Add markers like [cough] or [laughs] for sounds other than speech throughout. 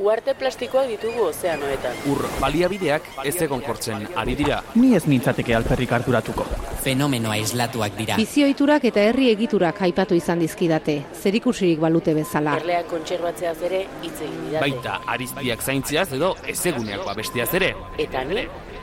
Uarte plastikoak ditugu ozeanoetan. Ur baliabideak ez egon kortzen ari dira. Ni ez nintzateke alperrik harturatuko. Fenomeno aislatuak dira. Bizioiturak eta herri egiturak aipatu izan dizkidate, zerikusirik balute bezala. Erleak kontserbatzeaz ere hitz egin didate. Baita ariztiak zaintziaz edo ezeguneak babestiaz ere. Eta ni,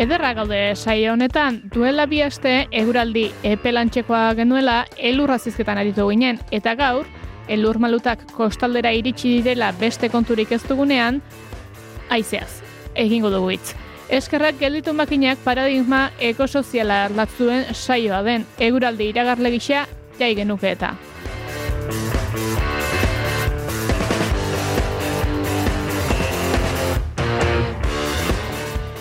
Ederra gaude saio honetan, duela bi aste eguraldi epelantxekoa genuela elurra zizketan aritu ginen, eta gaur, elur malutak kostaldera iritsi direla beste konturik ez dugunean, aizeaz, egingo dugu hitz. Eskerrak gelditu makinak paradigma ekosoziala aldatzuen saioa den eguraldi iragarle gisa jai genuke eta.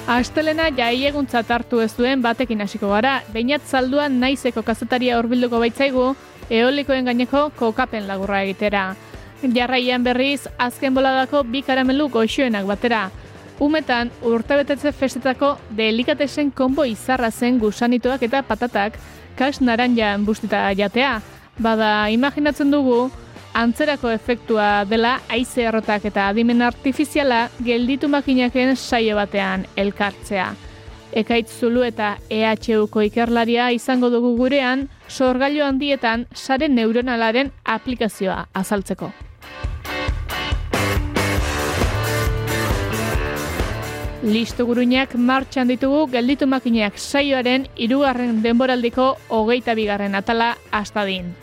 Astelena jai eguntzat hartu ez duen batekin hasiko gara, beinat zalduan naizeko kazetaria hurbilduko baitzaigu, eolikoen gaineko kokapen lagurra egitera. Jarraian berriz, azken boladako bi karamelu goxoenak batera. Umetan, urtebetetze festetako delikatesen konbo izarra zen gusanitoak eta patatak, kas naranjan bustita jatea. Bada, imaginatzen dugu, antzerako efektua dela haize errotak eta adimen artifiziala gelditu makinaken saio batean elkartzea. Ekaitz Zulu eta EHUko ikerlaria izango dugu gurean, sorgailu handietan sare neuronalaren aplikazioa azaltzeko. Listo guruñak martxan ditugu gelditu makineak saioaren hirugarren denboraldiko hogeita bigarren atala astadin.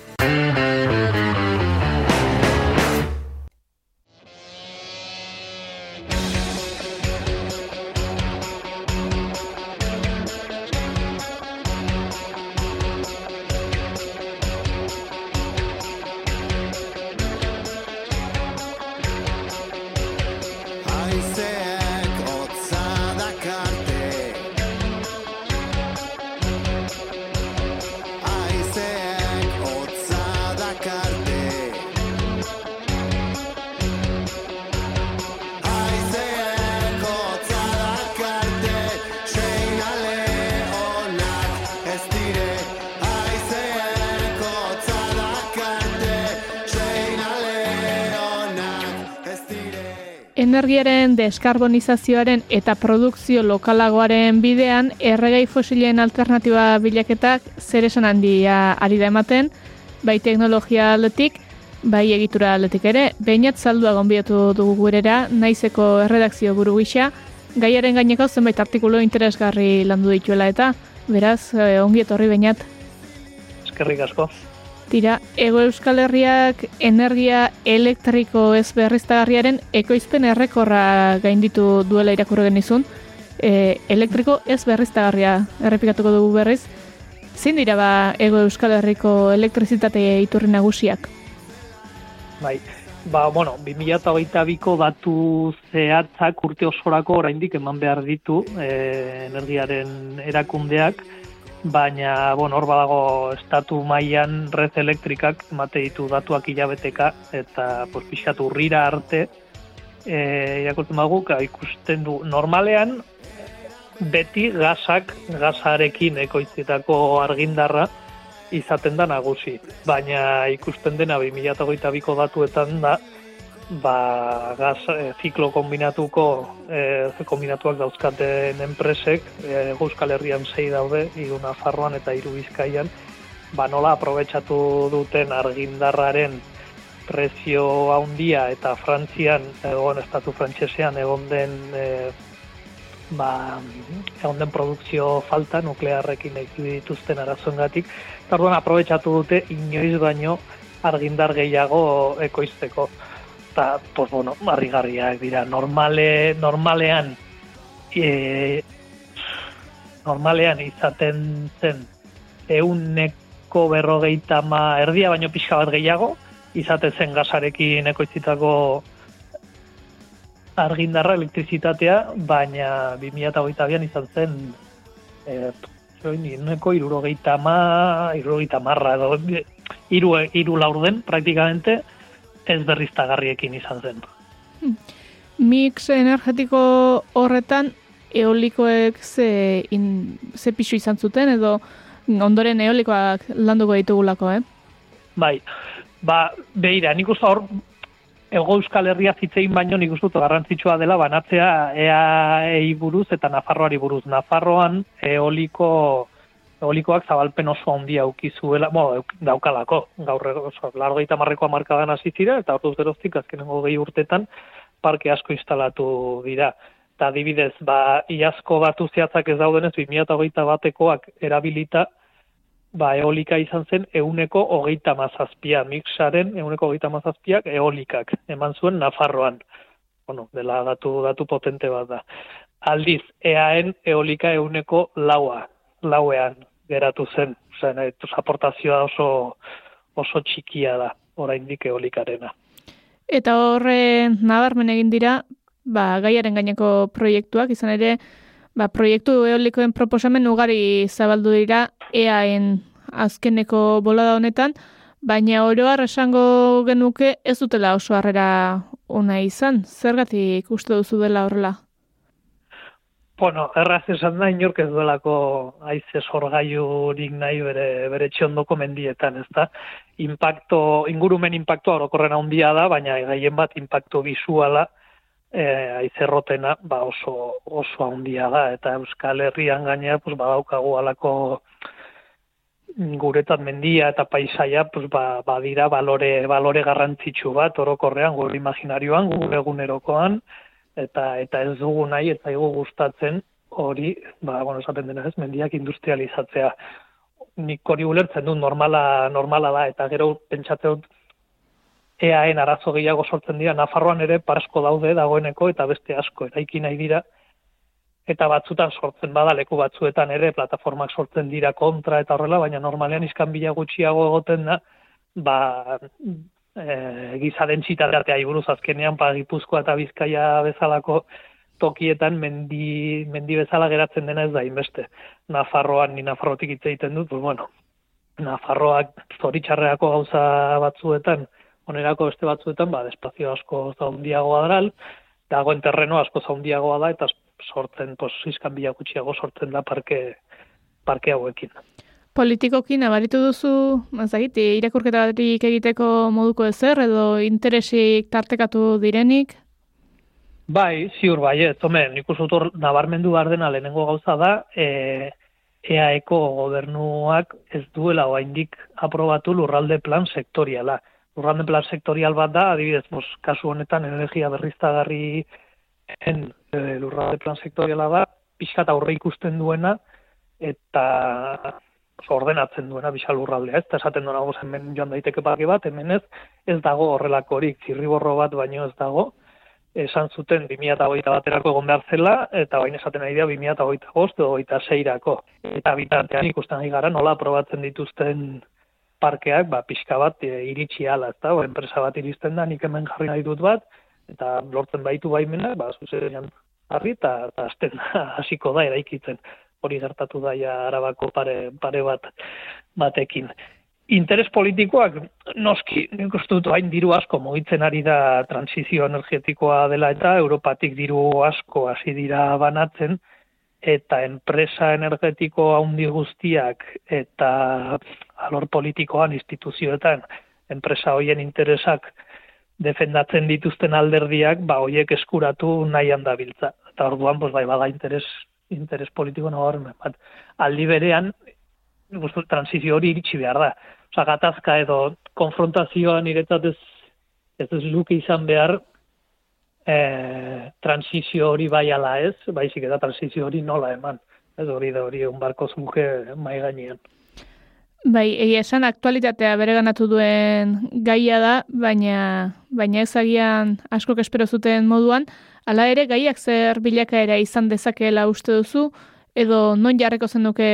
Energiaren deskarbonizazioaren eta produkzio lokalagoaren bidean erregai fosilen alternatiba bilaketak zer esan handia ari da ematen, bai teknologia aldetik, bai egitura aldetik ere, behinat zaldua gonbidatu dugu gurera, naizeko erredakzio buru gisa, gaiaren gaineko zenbait artikulu interesgarri landu dituela eta, beraz, eh, ongi etorri behinat. Eskerrik asko. Tira, Ego Euskal Herriak energia elektriko ez berriztagarriaren ekoizpen errekorra gainditu duela irakurri genizun. E, elektriko ez berriztagarria errepikatuko dugu berriz. Zein dira ba Ego Euskal Herriko elektrizitate iturri nagusiak? Bai, ba, bueno, 2022ko datu zehatzak urte osorako oraindik eman behar ditu e, energiaren erakundeak, baina, bueno, hor badago estatu mailan red elektrikak emate ditu datuak hilabeteka, eta pues, pixkat urrira arte, e, irakurtzen bagu, ka, ikusten du, normalean, beti gasak, gasarekin ekoitzitako argindarra, izaten da nagusi. Baina ikusten dena 2022ko datuetan da ba, gaz e, ziklo kombinatuko e, kombinatuak dauzkaten enpresek e, Euskal Herrian sei daude, hiru Nafarroan eta hiru Bizkaian, ba nola aprobetxatu duten argindarraren prezio handia eta Frantzian egon estatu frantsesean egon den e, ba, egon den produkzio falta nuklearrekin dituzten arazoengatik. Eta orduan aprobetsatu dute inoiz baino argindar gehiago ekoizteko. Eta, pues, bueno, harrigarriak dira. Normale, normalean, e, normalean izaten zen euneko berrogeita ma erdia baino pixka bat gehiago, izaten zen gasarekin ekoizitako argindarra elektrizitatea, baina 2008an izan zen e, Ineko irurogeita ma, irurogeita marra edo iru, iru laurden, praktikamente, ez berriztagarriekin izan zen. Mix energetiko horretan, eolikoek ze, in, ze pixu izan zuten, edo ondoren eolikoak landuko ditugulako, eh? Bai, ba, behira, nik uste hor, Ego Euskal Herria zitzein baino nik uste garrantzitsua dela banatzea EAEI buruz eta Nafarroari buruz. Nafarroan eoliko eolikoak zabalpen oso handia auki zuela, bo, daukalako, gaur oso, largoita marreko amarkadan hasi zira, eta orduz geroztik azkenengo gehi urtetan parke asko instalatu dira. Eta adibidez, ba, iazko batu zehatzak ez daudenez, 2008 batekoak erabilita, ba, eolika izan zen euneko hogeita mazazpia, mixaren euneko hogeita mazazpiak eolikak, eman zuen Nafarroan. Bueno, dela datu, datu potente bat da. Aldiz, eaen eolika euneko laua, lauean geratu zen. Zen, aportazioa oso, oso txikia da, oraindik eolikarena. Eta horre nabarmen egin dira, ba, gaiaren gaineko proiektuak, izan ere, ba, proiektu eolikoen proposamen ugari zabaldu dira EAen azkeneko bolada honetan, baina oroar esango genuke ez dutela oso harrera ona izan. Zergatik uste duzu dela horrela? Bueno, erraz esan da, inork ez duelako aize sorgaiurik nahi bere, bere txondoko mendietan, ez da? Impacto, ingurumen impacto orokorren handia da, baina gaien bat impacto visuala e, aizerrotena ba oso, oso handia da, eta Euskal Herrian gainea pues, badaukagu alako guretat mendia eta paisaia pues, ba, badira balore, balore garrantzitsu bat orokorrean, gure imaginarioan, gure egunerokoan, eta eta ez dugu nahi eta ego gustatzen hori, ba bueno, esaten dena ez, mendiak industrializatzea. Nik hori ulertzen du normala normala da eta gero pentsatzen dut EAen arazo gehiago sortzen dira Nafarroan ere parasko daude dagoeneko eta beste asko eraiki nahi dira eta batzutan sortzen bada leku batzuetan ere plataformak sortzen dira kontra eta horrela, baina normalean iskan bila gutxiago egoten da, ba, e, giza dentsitatea buruz azkenean pa Gipuzkoa eta Bizkaia bezalako tokietan mendi, mendi bezala geratzen dena ez da inbeste. Nafarroan ni Nafarrotik hitz egiten dut, pues bueno, Nafarroak zoritxarreako gauza batzuetan, onerako beste batzuetan, ba, despazio asko zaundiagoa daral, dagoen terreno asko zaundiagoa da, eta sortzen, pues, izkan bila gutxiago sortzen da parke, parke hauekin. Politikoki nabaritu duzu, mazagit, irakurketa batik egiteko moduko ezer edo interesik tartekatu direnik? Bai, ziur bai, ez, omen, nik usutor nabarmendu behar dena lehenengo gauza da, e, EAeko gobernuak ez duela oaindik aprobatu lurralde plan sektoriala. Lurralde plan sektorial bat da, adibidez, mos, kasu honetan energia berriztagarri en e, lurralde plan sektoriala da, pixkat aurre ikusten duena, eta ordenatzen duena bisal urraldea, ez, esaten duena goz hemen joan daiteke pake bat, hemen ez, ez dago horrelakorik, zirriborro bat baino ez dago, esan zuten 2008 baterako egon behar zela, eta bain esaten nahi dira 2008 gozt edo 2006 Eta bitartean ikusten nahi gara nola aprobatzen dituzten parkeak, ba, pixka bat e, iritsi ala, ez da, o, enpresa bat iristen da, nik hemen jarri nahi dut bat, eta lortzen baitu baimena, ba, zuzen harri, eta azten hasiko da eraikitzen hori gertatu daia arabako pare, pare bat batekin. Interes politikoak, noski, nik uste dut hain diru asko mugitzen ari da transizio energetikoa dela eta Europatik diru asko hasi dira banatzen, eta enpresa energetiko handi guztiak eta alor politikoan instituzioetan enpresa hoien interesak defendatzen dituzten alderdiak, ba hoiek eskuratu nahian dabiltza. Eta orduan, pues, bai, bada interes interes politiko nabarmen bat. Aldi berean, gustu transizio hori iritsi behar da. Osa, gatazka edo konfrontazioa niretzat ez, ez ez luke izan behar e, transizio hori bai ala ez, baizik eta transizio hori nola eman. Ez hori da hori un barko zuke mai gainean. Bai, egia esan aktualitatea bereganatu duen gaia da, baina baina ez agian askok espero zuten moduan, hala ere gaiak zer bilakaera izan dezakeela uste duzu, edo non jarreko zenuke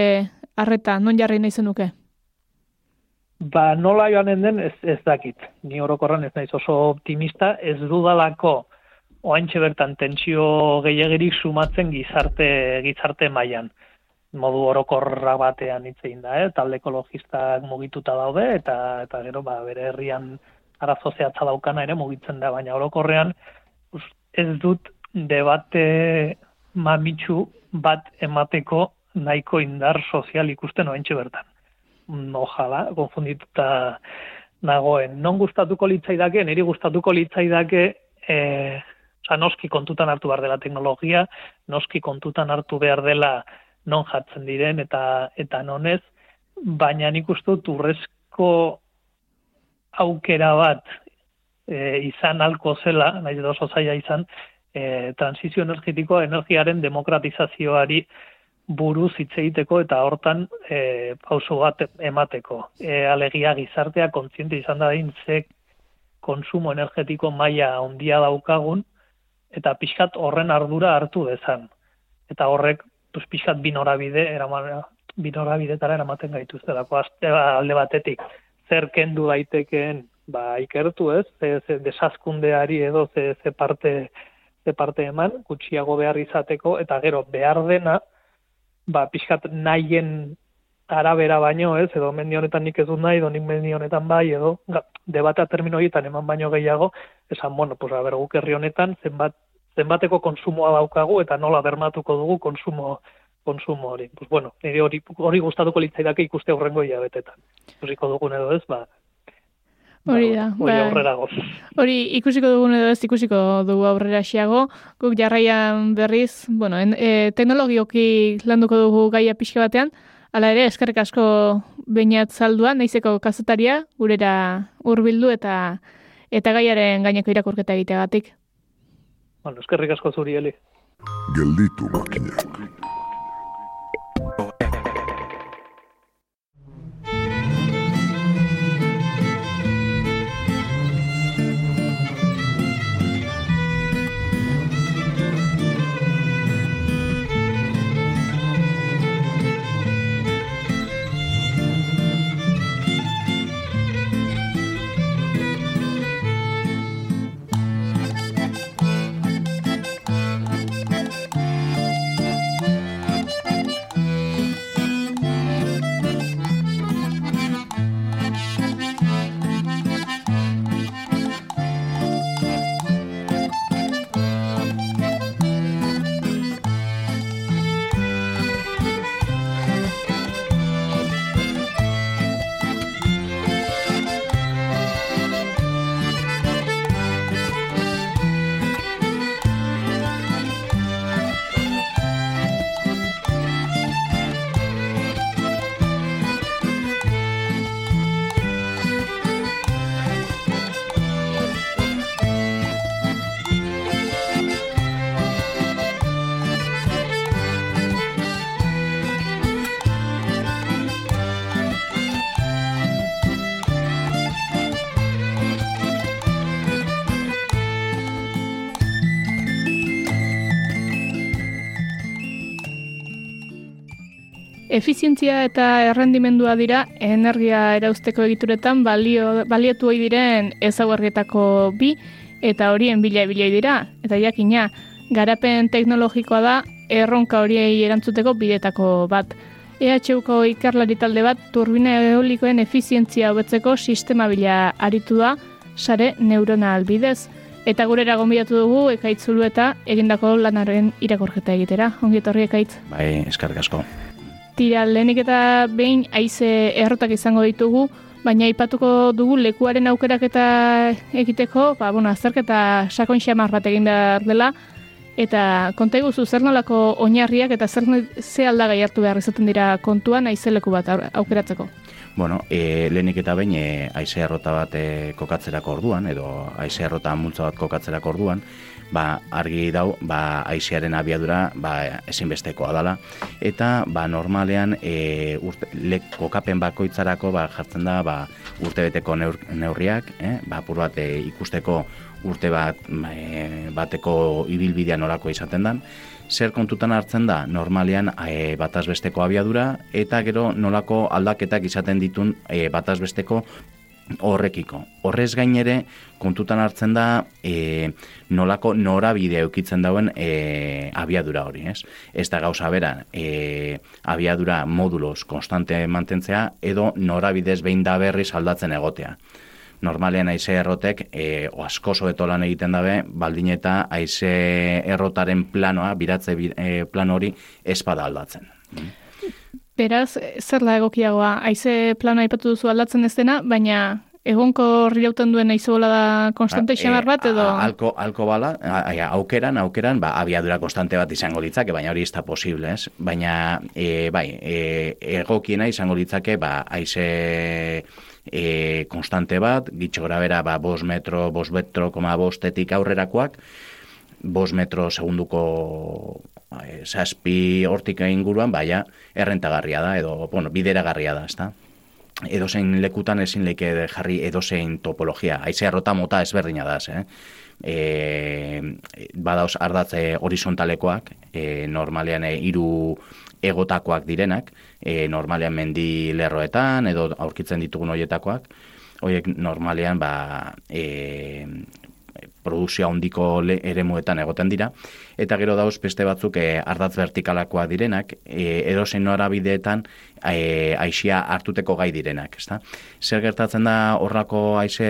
arreta, non jarri nahi zenuke? Ba, nola joanen den ez, ez dakit. Ni orokorran ez naiz oso optimista, ez dudalako oaintxe bertan tentsio gehiagirik sumatzen gizarte gizarte mailan modu orokorra batean hitz egin da, eh? talde ekologistak mugituta daude eta eta gero ba bere herrian arazo zehatza daukana ere mugitzen da, baina orokorrean ez dut debate mamitsu bat emateko nahiko indar sozial ikusten oaintxe bertan. Mm, Ojala, konfundituta nagoen. Non gustatuko litzaidake, niri gustatuko litzaidake eh Osa, noski kontutan hartu behar dela teknologia, noski kontutan hartu behar dela non jartzen diren eta eta nonez, baina nik uste urrezko aukera bat e, izan alko zela, nahi edo oso zaila izan, e, transizio energetikoa energiaren demokratizazioari buruz hitz egiteko eta hortan e, pauso bat emateko. E, alegia gizartea kontziente izan da ze konsumo energetiko maila handia daukagun eta pixkat horren ardura hartu dezan. Eta horrek pues, pixkat binorabide eraman, binorabidetara eramaten gaituztelako aste alde batetik zer kendu daitekeen ba ikertu ez ze, ze desazkundeari edo ze, ze parte ze parte eman gutxiago behar izateko eta gero behar dena ba pixkat nahien arabera baino ez edo mendi honetan nik ez dut nahi edo nik mendi honetan bai edo debata termino horietan eman baino gehiago esan bueno pues a ber guk herri honetan zenbat zenbateko konsumoa daukagu eta nola bermatuko dugu konsumo konsumo hori. Pues bueno, nire hori, hori gustatuko litzaidake ikuste aurrengo hilabetetan. Ikusiko dugun edo ez, ba, Hori da. hori ba, aurrera goz. Hori ikusiko dugun edo ez ikusiko dugu aurrera xiago. Guk jarraian berriz, bueno, en, e, teknologioki landuko dugu gaia pixka batean. Hala ere, eskerrik asko bainat zaldua, naizeko kazetaria, gurera hurbildu eta eta gaiaren gaineko irakurketa egiteagatik. Bueno, eskerrik asko zuri, Eli. Gelditu makinak. Efizientzia eta errendimendua dira energia erauzteko egituretan balio, baliotu ohi diren ezaugarrietako bi eta horien bila biloi dira. Eta jakina, garapen teknologikoa da erronka horiei erantzuteko bidetako bat. EHUko ikerlari talde bat turbina eolikoen efizientzia hobetzeko sistema bila aritu da sare neuronal bidez. Eta gurera gonbidatu dugu ekaitzulu eta egindako lanaren irakorketa egitera. Ongi etorri ekaitz. Bai, eskarrik asko. Tira, lehenik eta behin haize errotak izango ditugu, baina aipatuko dugu lekuaren aukerak eta egiteko, ba, bueno, azterketa sakon xamar bat egin behar dela, eta konta iguzu zer nolako oinarriak eta zer ze aldagai hartu behar izaten dira kontuan haize leku bat au- aukeratzeko. Bueno, e, lehenik eta behin e, aize errota bat e, kokatzerako orduan, edo aize errota multza bat kokatzerako orduan, ba, argi dau, ba, aizearen abiadura ba, ezinbestekoa dela. Eta ba, normalean e, urte, le, kokapen bakoitzarako ba, jartzen da ba, urtebeteko neur, neurriak, eh? ba, apur bat e, ikusteko urte bat e, bateko ibilbidea norako izaten dan. Zer kontutan hartzen da, normalean e, batazbesteko abiadura, eta gero nolako aldaketak izaten ditun e, batazbesteko horrekiko. Horrez gain ere, kontutan hartzen da e, nolako norabide eukitzen dauen e, abiadura hori, ez? Ez da gauza bera, e, abiadura modulos konstante mantentzea, edo norabidez behin da berriz aldatzen egotea. Normalean aize errotek, e, o asko sobeto lan egiten dabe, baldin eta aize errotaren planoa, biratze bi- e, plan hori, espada aldatzen. Beraz, zer da egokiagoa? Haize plana aipatu duzu aldatzen ez dena, baina egonko riauten duen haize da konstante Ba, xamar bat edo... Alko, alko bala, aukeran, aukeran, ba, abiadura konstante bat izango litzake, baina hori ez da posible, ez? Baina, e, bai, e, egokiena izango litzake, ba, aize e, konstante bat, gitxo grabera, ba, bos metro, bos metro, koma bostetik aurrerakoak, bos metro segunduko e, zazpi hortik inguruan, baina errentagarria da, edo, bueno, bideragarria da, ezta? edozein lekutan ezin leke jarri edozein topologia. Aizea rota mota ezberdina da, eh? E, badauz ardatze horizontalekoak, e, normalean e, hiru egotakoak direnak, e, normalean mendi lerroetan, edo aurkitzen ditugun hoietakoak, horiek normalean ba, e, produkzio handiko le- eremuetan egoten dira, eta gero dauz beste batzuk e, ardatz vertikalakoak direnak, e, edozein norabideetan e, aixia hartuteko gai direnak, ezta? Zer gertatzen da horrako aize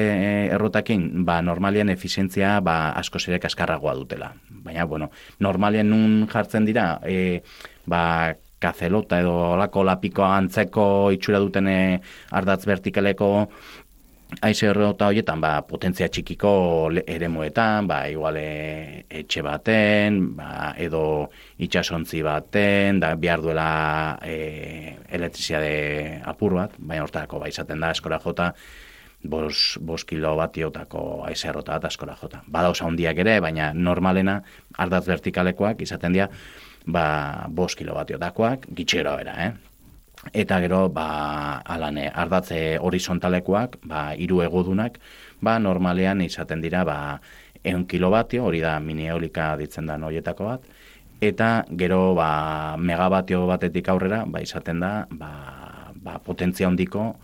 errotakin? Ba, normalian efizientzia ba, asko zere kaskarragoa dutela. Baina, bueno, normalian nun jartzen dira, e, ba, kazelota edo olako lapiko antzeko itxura duten ardatz vertikaleko Aize errota horietan, ba, potentzia txikiko eremuetan, ba, igual e, etxe baten, ba, edo itxasontzi baten, da, behar duela e, elektriziade apur bat, baina hortako, ba, izaten da, eskora jota, bos, bos kilo batiotako aize errota bat askora jota. Badauz handiak ere, baina normalena, ardatz vertikalekoak izaten dira, ba, bos kilo batiotakoak, gitxera bera, eh? Eta gero, ba, alane, ardatze horizontalekoak, ba, hiru egodunak, ba, normalean izaten dira, ba, eun kilobatio, hori da mini eolika ditzen da noietako bat, eta gero, ba, megabatio batetik aurrera, ba, izaten da, ba, ba, potentzia handiko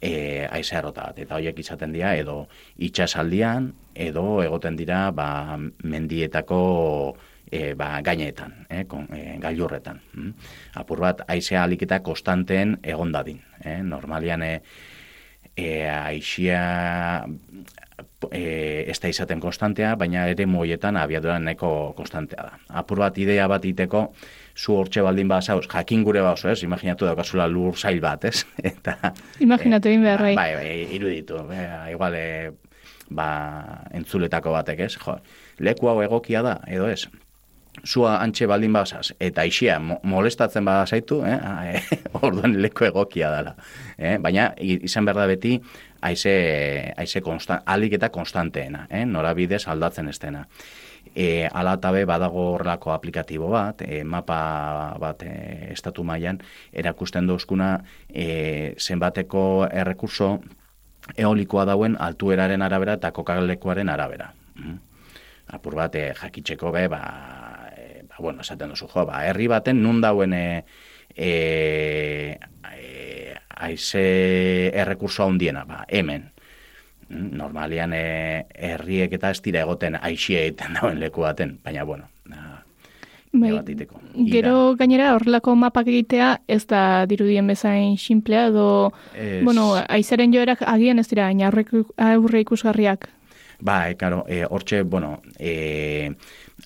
e, aize errota bat. Eta horiek izaten dira, edo itxasaldian, edo egoten dira, ba, mendietako e, ba, gaineetan, eh, kon, e, gailurretan. Mm? Apur bat, aizea aliketa konstanteen egon dadin. Eh? Normalian, e, e, aixia e, ez da izaten konstantea, baina ere moietan abiadura neko konstantea da. Apur bat idea bat iteko, zu hortxe baldin ba zauz, jakin gure bazo, ez? Imaginatu daukazula lur zail bat, ez? [laughs] Eta, Imaginatu egin behar, bai. Bai, bai, iruditu. E, igual, e, ba, entzuletako batek, ez? Jo, leku hau egokia da, edo ez? Zua antxe baldin bazaz, eta ixia mo- molestatzen bada zaitu, eh? [laughs] Ah, eh, orduan leku egokia dela. Eh? Baina, izan behar da beti, aize, aize konstan, alik eta konstanteena, eh? norabidez aldatzen ez dena. E, ala eta be badago horrelako aplikatibo bat, e, mapa bat e, estatu mailan erakusten dozkuna e, zenbateko errekurso eolikoa dauen altueraren arabera eta kokalekuaren arabera. Mm. Apur bat, e, jakitzeko be, ba, bueno, esaten duzu, jo, ba, herri baten nun dauen e, e, e, aize errekurso handiena, ba, hemen. Mm, Normalian e, herriek eta ez dira egoten aixia egiten [laughs] dauen leku baten, baina bueno, Bai. Gero gainera horrelako mapak egitea ez da dirudien bezain simplea edo Ez- bueno, aizaren joerak agian ez dira aurre ikusgarriak. Ba, e, karo, e, hortxe, bueno, e,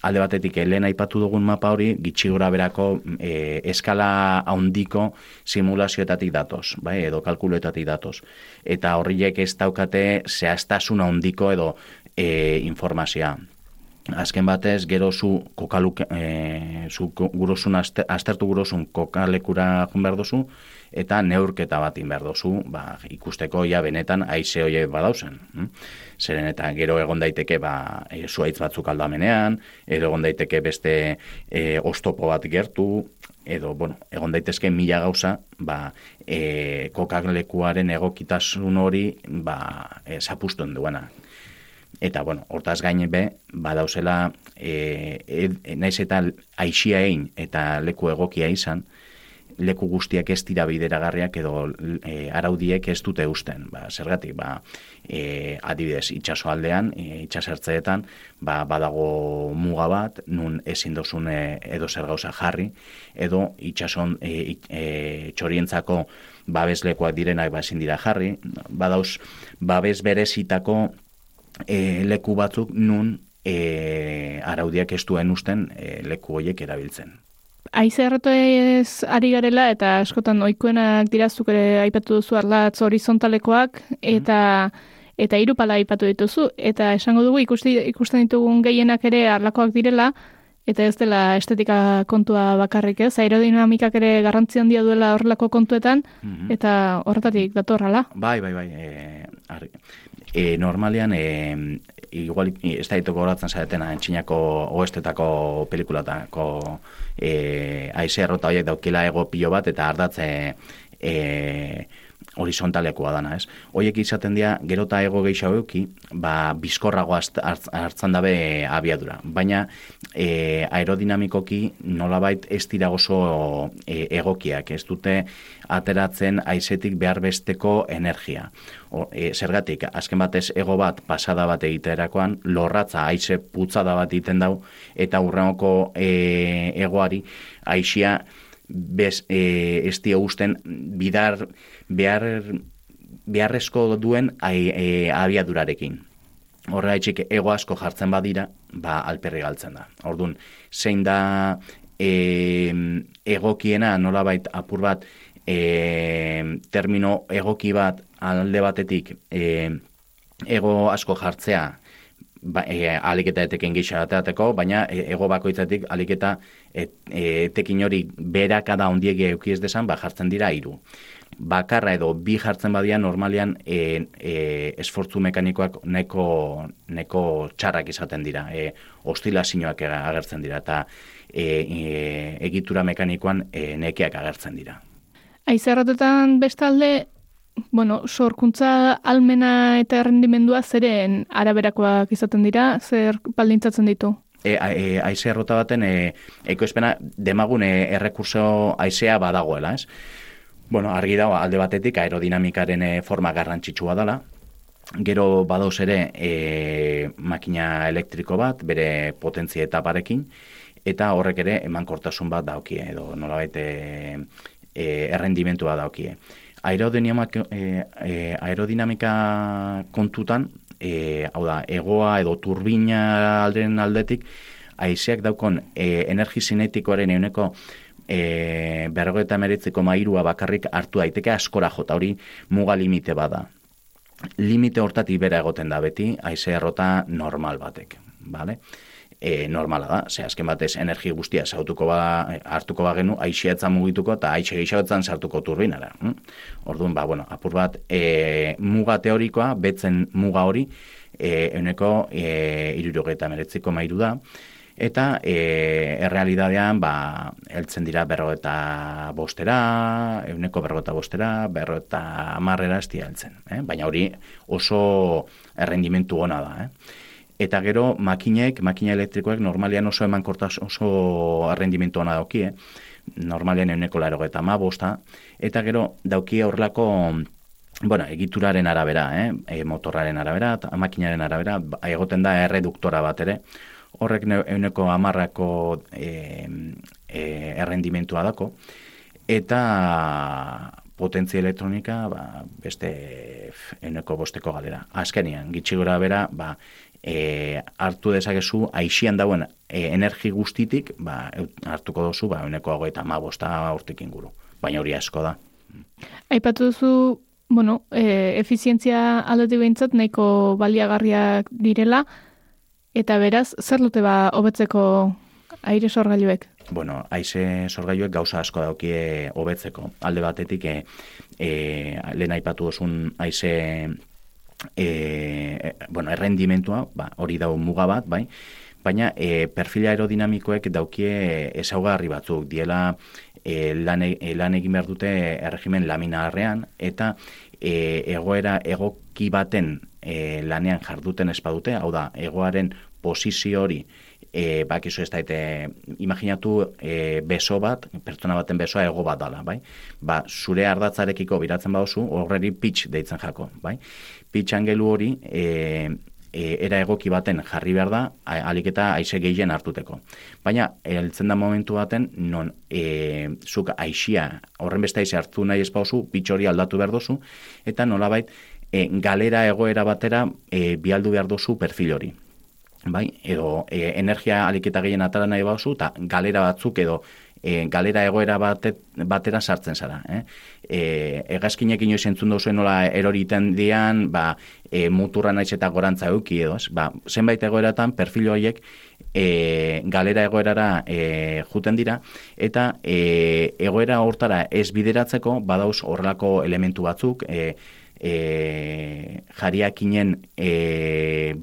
alde batetik, lehen aipatu dugun mapa hori, gitxi gora berako e, eskala handiko simulazioetatik datoz, bai, edo kalkuloetatik datoz. Eta horriek ez daukate zehaztasun handiko edo e, informazioa. Azken batez, gero zu kokaluk, e, zu gurosun aztertu gurosun kokalekura joan behar eta neurketa bat behar dozu, ba, ikusteko ja benetan aize horiek badauzen. hm? Zeren eta gero egon daiteke ba, e, zuaitz batzuk aldamenean, edo egon daiteke beste e, ostopo bat gertu, edo, bueno, egon daitezke mila gauza, ba, e, kokaglekuaren egokitasun hori, ba, e, zapustuen duena. Eta, bueno, hortaz gaine be, badauzela, e, e, naiz eta aixia egin eta leku egokia izan, leku guztiak ez dira bideragarriak edo e, araudiek ez dute usten. Ba, zergatik, ba, e, adibidez, itxaso aldean, e, itxasertzeetan, ba, badago muga bat, nun ezin dozune edo zer gauza jarri, edo itxason e, e, txorientzako babeslekoak direnak ba, ezin dira jarri, badauz babes berezitako e, leku batzuk nun e, araudiak ez duen usten e, leku horiek erabiltzen. Aize erratoez ari garela eta askotan ohikoenak dirazuk ere aipatu duzu arlatz horizontalekoak eta eta hiru pala aipatu dituzu eta esango dugu ikusti, ikusten ditugun gehienak ere arlakoak direla eta ez dela estetika kontua bakarrik ez, aerodinamikak ere garrantzi handia duela horrelako kontuetan Mhm. eta horretatik datorrala. Bai, bai, bai. E, e, normalean, e, igual, ez da ditu goratzen zaretena, entxinako oestetako pelikulatako e, aize errota horiek daukila ego pilo bat, eta ardatze e, horizontalekoa dana, ez? Hoiek izaten dira, gero eta ego gehiago euki, ba, bizkorrago hart- hart- hartzen dabe abiadura. Baina, e, aerodinamikoki nolabait ez dira oso e, egokiak, ez dute ateratzen aizetik behar besteko energia. E, zergatik, azken batez ego bat pasada bat egiterakoan, lorratza aize putzada bat egiten dau, eta urrenoko e, egoari aixia bez, e, ez dio usten bidar, behar, beharrezko duen ai, e, abiadurarekin. Horregaitzik ego asko jartzen badira, ba alperri galtzen da. Ordun zein da e, egokiena nolabait apur bat e, termino egoki bat alde batetik e, ego asko jartzea ba, e, aliketa eteken gisa ateateko, baina e, ego bakoitzatik aliketa et, e, etekin hori berakada ondiege euki ez desan, ba jartzen dira hiru bakarra edo bi jartzen badia normalian e, e, esfortzu mekanikoak neko, neko txarrak izaten dira, e, ostilazioak agertzen dira, eta e, e, egitura mekanikoan e, nekeak agertzen dira. Aize erratetan bestalde, bueno, sorkuntza almena eta errendimendua zeren araberakoak izaten dira, zer baldintzatzen ditu? E, a- e, aize errota baten e, ekoizpena demagun e, errekurso aizea badagoela, ez? Bueno, argi dago alde batetik aerodinamikaren e, forma garrantzitsua dela, Gero badauz ere e, makina elektriko bat, bere potentzia etaparekin, eta horrek ere emankortasun bat daukie, edo nolabait e, e, errendimentua daukie. Aerodinamika, e, e, aerodinamika kontutan, e, hau da, egoa edo turbina alderen aldetik, haizeak daukon e, energi zinetikoaren euneko e, berrogeita meretziko mairua bakarrik hartu daiteke askora jota hori muga limite bada limite hortatik bera egoten da beti, haize errota normal batek, bale? E, normala da, ze azken batez energi guztia sautuko ba, hartuko ba genu, aixiatza mugituko eta aixe geixagotzen sartuko turbinara. Hm? Orduan, ba, bueno, apur bat, e, muga teorikoa, betzen muga hori, e, euneko e, irurogeita meretziko mairu da, eta e, errealidadean ba, heltzen dira berro eta bostera, euneko berro eta bostera, berro eta amarrera ez dira heltzen. Eh? Baina hori oso errendimentu ona da. Eh? Eta gero makinek, makina elektrikoek normalian oso emankortas oso errendimentu ona daukie, normalian euneko laro eta bosta, eta gero daukie horrelako bueno, egituraren arabera, eh? e, motorraren arabera, makinaren arabera, ba, egoten da erreduktora bat ere, horrek ne- euneko amarrako e, e, errendimentua dako, eta potentzia elektronika ba, beste euneko bosteko galera. Azkenian, gitxi gora bera, ba, e, hartu dezakezu, aixian dauen e, energi guztitik, ba, hartuko dozu, ba, euneko hau eta bosta urtik inguru. Baina hori asko da. Aipatu duzu, bueno, e, efizientzia aldetik behintzat nahiko baliagarriak direla, eta beraz, zer dute ba hobetzeko aire sorgailuek? bueno, aize sorgailuek gauza asko daukie hobetzeko. Alde batetik, e, e, lehen aipatu osun aize e, bueno, errendimentua, ba, hori dau muga bat, bai, baina e, perfila aerodinamikoek daukie ezaugarri batzuk, diela e, lan, e, lan egin behar dute erregimen laminarrean, eta e, egoera egoki baten e, lanean jarduten espadute, hau da, egoaren posizio hori e, bakizu ez daite, imaginatu e, beso bat, pertsona baten besoa ego bat dala, bai? Ba, zure ardatzarekiko biratzen baduzu, horreri pitch deitzen jako, bai? Pitch angelu hori, e, e, era egoki baten jarri behar da, alik eta aize gehien hartuteko. Baina, heltzen da momentu baten, non e, zuk aixia, horren beste aize hartu nahi espauzu, pitch hori aldatu behar dozu, eta nolabait, e, galera egoera batera e, bialdu behar dozu perfil hori bai, edo e, energia aliketa gehien atara nahi bauzu, eta galera batzuk edo e, galera egoera batet, batera sartzen zara. Eh? E, egazkinek inoiz entzun duzuen nola eroriten dian, ba, e, muturra naiz eta gorantza euki edo, ba, zenbait egoeratan perfil horiek e, galera egoerara e, juten dira, eta e, egoera hortara ez bideratzeko badauz horrelako elementu batzuk, e, e, jariakinen e,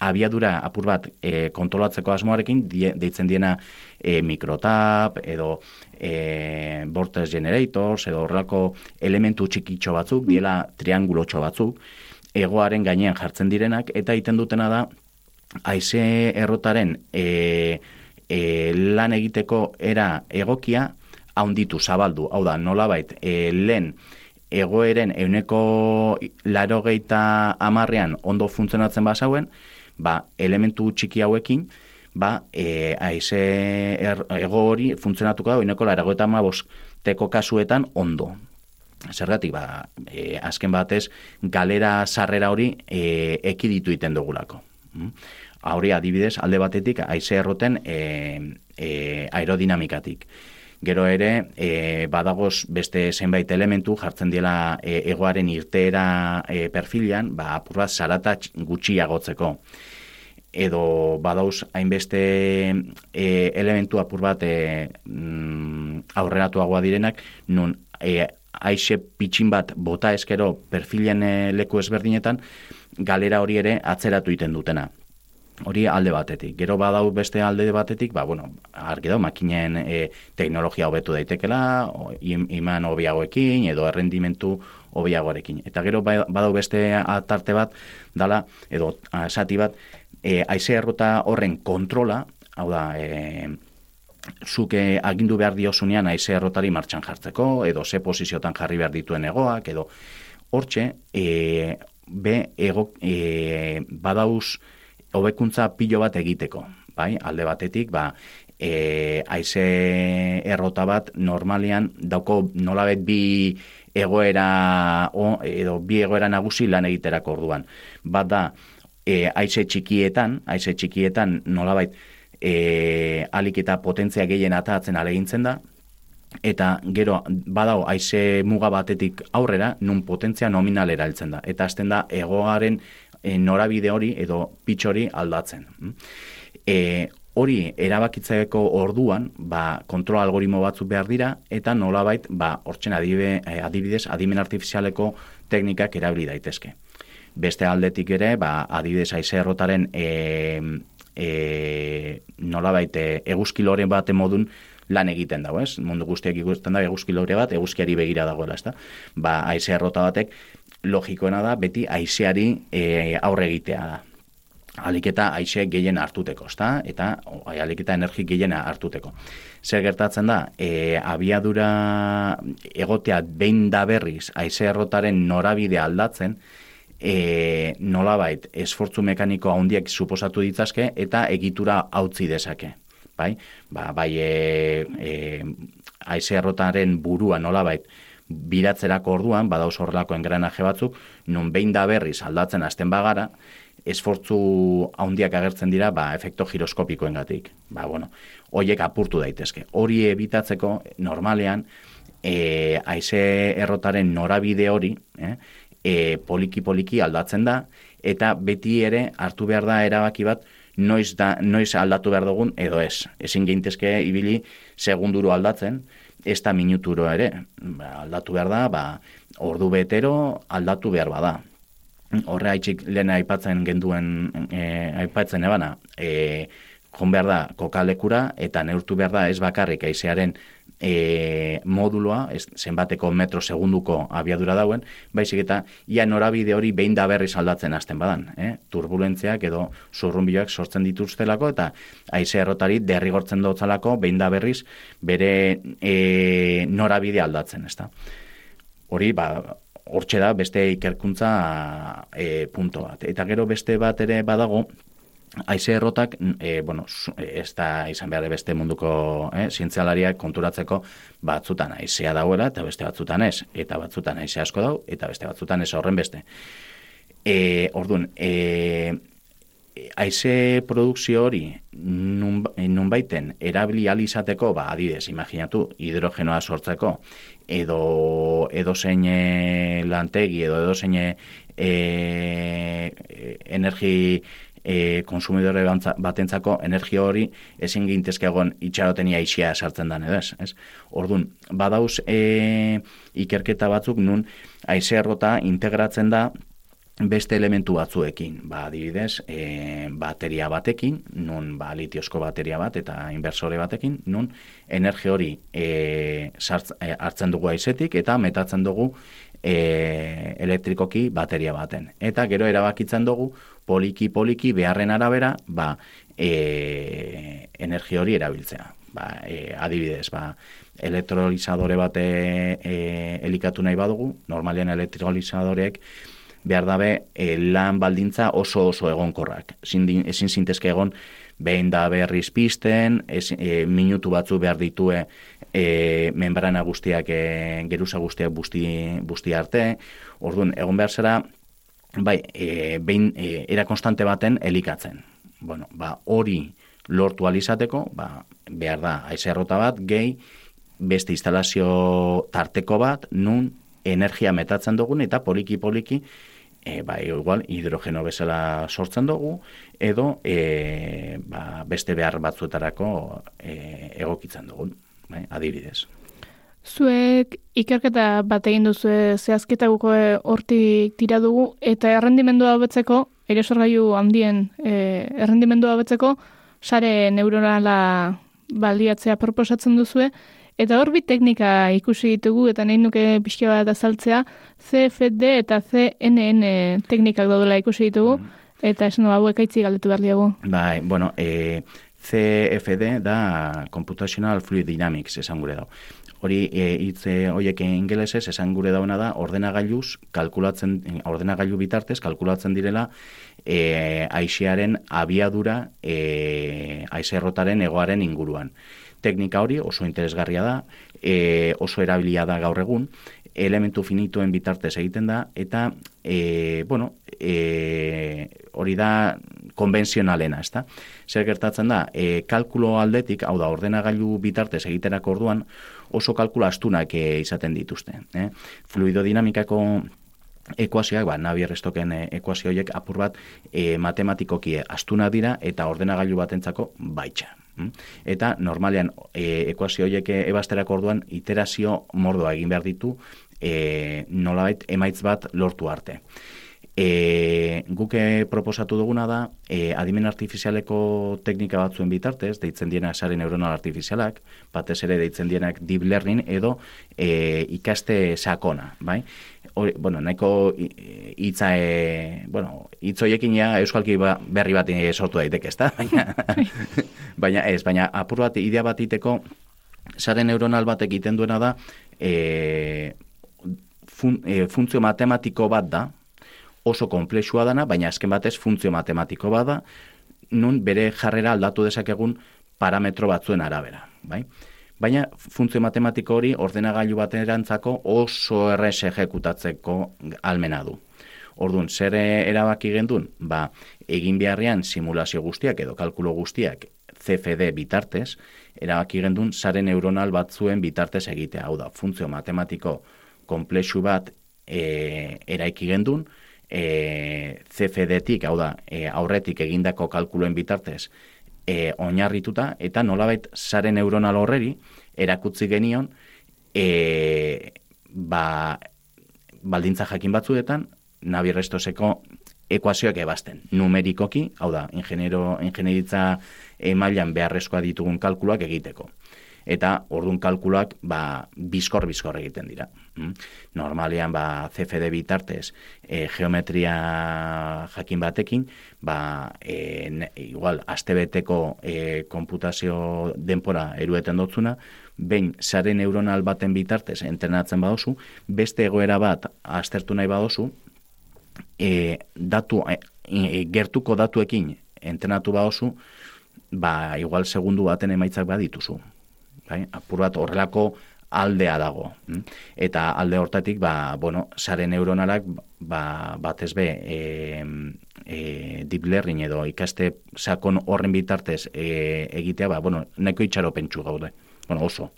abiadura apur bat e, kontrolatzeko asmoarekin deitzen diena e, mikrotap edo e, vortex generators edo horrelako elementu txikitxo batzuk, diela triangulotxo batzuk, egoaren gainean jartzen direnak, eta egiten dutena da, haize errotaren e, e, lan egiteko era egokia, haunditu, zabaldu, hau da, nolabait, e, lehen, egoeren euneko larogeita amarrean ondo funtzionatzen basauen, ba, elementu txiki hauekin, ba, e, aize er, ego hori funtzionatuko da, euneko larogeita teko kasuetan ondo. Zergatik, ba, e, azken batez, galera sarrera hori e, ekiditu iten dugulako. Mm? Hori adibidez, alde batetik, aize erroten e, e, aerodinamikatik. Gero ere, e, badagoz beste zenbait elementu jartzen diela e, egoaren irteera e, perfilian, ba, apur bat zarata gutxiagotzeko. Edo badauz hainbeste e, elementu apur bat e, mm, aurreratuagoa direnak, nun e, aixe pitxin bat bota eskero perfilian e, leku ezberdinetan, galera hori ere atzeratu iten dutena. Hori alde batetik. Gero badau beste alde batetik, ba, bueno, argi da, makinen e, teknologia hobetu daitekela, iman hobiagoekin, edo errendimentu hobiagoarekin. Eta gero ba, badau beste atarte bat, dala, edo sati bat, e, aize errota horren kontrola, hau da, e, zuke agindu behar diosunean aize errotari martxan jartzeko, edo ze posiziotan jarri behar dituen egoak, edo hortxe, e, be, ego, e, badauz, hobekuntza pilo bat egiteko, bai? Alde batetik, ba, e, aize errota bat normalean dauko nolabet bi egoera o, edo bi egoera nagusi lan egiterako orduan. Bat da, e, aize txikietan, aize txikietan nolabait e, alik eta potentzia gehien atatzen alegintzen da, eta gero badao aize muga batetik aurrera, nun potentzia nominalera heltzen da. Eta azten da, egoaren e, norabide hori edo pitch hori aldatzen. E, hori erabakitzeko orduan, ba, kontrol algoritmo batzuk behar dira, eta nolabait, ba, hortzen adibe, eh, adibidez, adimen artifizialeko teknikak erabili daitezke. Beste aldetik ere, ba, adibidez, aize errotaren e, e, nolabait, eguzkiloren bate modun, lan egiten dago, ez? Mundu guztiak ikusten da eguzkilore bat, eguzkiari begira dagoela, ezta? Ba, aize errota batek logikoena da beti aizeari e, aurre egitea da. Aliketa aize gehien hartuteko, ezta? Eta aliketa energi gehien hartuteko. Zer gertatzen da, e, abiadura egotea behin da berriz aize errotaren norabide aldatzen, e, nolabait esfortzu mekaniko handiak suposatu ditzazke eta egitura hautzi dezake. Bai, ba, bai e, e, aize errotaren burua nolabait, biratzerako orduan, badauz horrelako engranaje batzuk, non behin da berriz aldatzen hasten bagara, esfortzu handiak agertzen dira, ba, efekto giroskopikoengatik. Ba, bueno, hoiek apurtu daitezke. Hori ebitatzeko, normalean, e, aize errotaren norabide hori, eh, e, poliki-poliki aldatzen da, eta beti ere hartu behar da erabaki bat, noiz, da, noiz aldatu behar dugun edo ez. Ezin gintezke ibili segunduro aldatzen, ez da minuturo ere. Ba, aldatu behar da, ba, ordu betero aldatu behar bada. Horre haitxik lehen aipatzen genduen, e, aipatzen ebana, e, jon behar da kokalekura eta neurtu behar da ez bakarrik aizearen e, moduloa, ez, zenbateko metro segunduko abiadura dauen, baizik eta ia norabide hori behin da berriz aldatzen hasten badan. Eh? Turbulentziak edo zurrunbioak sortzen dituztelako eta aize errotari derrigortzen dotzalako behin da berriz bere e, norabide aldatzen. Ezta? Hori, ba, hortxe da beste ikerkuntza e, punto bat. Eta gero beste bat ere badago, Aize errotak, e, bueno, zu- ez da izan behar beste munduko eh, zientzialariak konturatzeko batzutan aizea dauela eta beste batzutan ez. Eta batzutan aize asko dau eta beste batzutan ez horren beste. E, orduan, e, aize produkzio hori nun, nunbaiten erabili ahal izateko, ba, adidez, imaginatu, hidrogenoa sortzeko, edo edo zein e, lantegi, edo edo zein e, e, energi e, konsumidore batentzako energia hori ezin gintezke egon itxarotenia isia sartzen dan edo ez, ez? Ordun, badauz e, ikerketa batzuk nun haize errota integratzen da beste elementu batzuekin, ba, adibidez, e, bateria batekin, nun ba, litiozko bateria bat eta inversore batekin, nun energia hori e, sartz, e, hartzen dugu aizetik eta metatzen dugu e, elektrikoki bateria baten. Eta gero erabakitzen dugu poliki-poliki beharren arabera ba, e, energia hori erabiltzea. Ba, e, adibidez, ba, elektrolizadore bate e, elikatu nahi badugu, normalian elektrolizadoreek behar dabe e, lan baldintza oso oso egonkorrak. Ezin, ezin zintezke egon behin da berriz pizten, ez, e, minutu batzu behar ditue e, membrana guztiak, e, geruza guztiak busti, busti arte, orduan, egon behar zera, bai, e, behin e, era konstante baten elikatzen. Bueno, ba, hori lortu alizateko, ba, behar da, aizerrota bat, gehi, beste instalazio tarteko bat, nun energia metatzen dugun eta poliki-poliki e, ba, igual hidrogeno bezala sortzen dugu edo e, ba, beste behar batzuetarako e, egokitzen dugun, bai, adibidez. Zuek ikerketa bat egin duzu zehazketa guko hortik tira dugu eta errendimendua hobetzeko, eresorgailu handien e, errendimendua hobetzeko, sare neuronala baliatzea proposatzen duzue, eta hor bi teknika ikusi ditugu eta nahi nuke pixka bat azaltzea, CFD eta CNN teknikak daudela ikusi ditugu, eta esan du hauek aitzi galdetu behar diagu. Bai, bueno, e, CFD da Computational Fluid Dynamics esan gure dau. Hori e, hitz e, hoiek ingelesez esan gure dauna da ordenagailuz kalkulatzen ordenagailu bitartez kalkulatzen direla e, aisearen abiadura e, aiserrotaren egoaren inguruan. Teknika hori oso interesgarria da, e, oso erabilia da gaur egun, elementu finituen bitartez egiten da, eta, e, bueno, e, hori da konbentzionalena, ezta? Zer gertatzen da, e, kalkulo aldetik, hau da, ordenagailu bitartez egiterako orduan, oso kalkula astunak e, izaten dituzte. Eh? Fluidodinamikako ekuazioak, ba, Navier Stoken e, ekuazio horiek apur bat e, matematikoki astuna dira eta ordenagailu batentzako baitxa. Mm? Eta normalean e, ekuazio horiek ebasterako orduan iterazio mordoa egin behar ditu e, nolabait emaitz bat lortu arte. E, guke proposatu duguna da, e, adimen artifizialeko teknika batzuen bitartez, deitzen diena sare neuronal artifizialak, batez ere deitzen dienak deep learning edo e, ikaste sakona, bai? Hori, bueno, nahiko hitza, e, bueno, hitz horiekin ja euskalki ba, berri bat sortu daiteke, ezta? [laughs] Baina, [laughs] baina ez, baina apur bat idea bat iteko, sare neuronal bat egiten duena da, e, fun, e, funtzio matematiko bat da, oso komplexua dana, baina azken batez funtzio matematiko bat da, nun bere jarrera aldatu dezakegun parametro batzuen arabera, bai? Baina funtzio matematiko hori ordenagailu baterantzako oso errez ejekutatzeko almena du. Orduan, zer erabaki gendun? Ba, egin beharrean simulazio guztiak edo kalkulo guztiak CFD bitartez, erabaki gendun sare neuronal batzuen bitartez egitea. Hau da, funtzio matematiko komplexu bat e, eraiki gendun, e, CFD-tik, hau da, e, aurretik egindako kalkuluen bitartez, e, oinarrituta, eta nolabait sare neuronal horreri, erakutzi genion, e, ba, baldintza jakin batzuetan, nabi restoseko ekuazioak ebazten. Numerikoki, hau da, ingeniero, ingenieritza emailan beharrezkoa ditugun kalkuluak egiteko. Eta ordun kalkuluak ba, bizkor bizkor egiten dira. Mm? Normalean ba, CFD bitartez e, geometria jakin batekin, ba, e, igual, astebeteko e, konputazio denpora erueten dotzuna, behin sare neuronal baten bitartez entrenatzen badozu, beste egoera bat aztertu nahi badozu, e, datu, e, e, gertuko datuekin entrenatu badozu, ba, igual segundu baten emaitzak badituzu. Bai? Apur bat horrelako aldea dago. mm? Eta alde hortatik, ba, bueno, sare neuronalak, ba, batez be, e, e, deep learning edo ikaste sakon horren bitartez e, egitea, ba, bueno, neko itxaro pentsu gaude. Bueno, oso.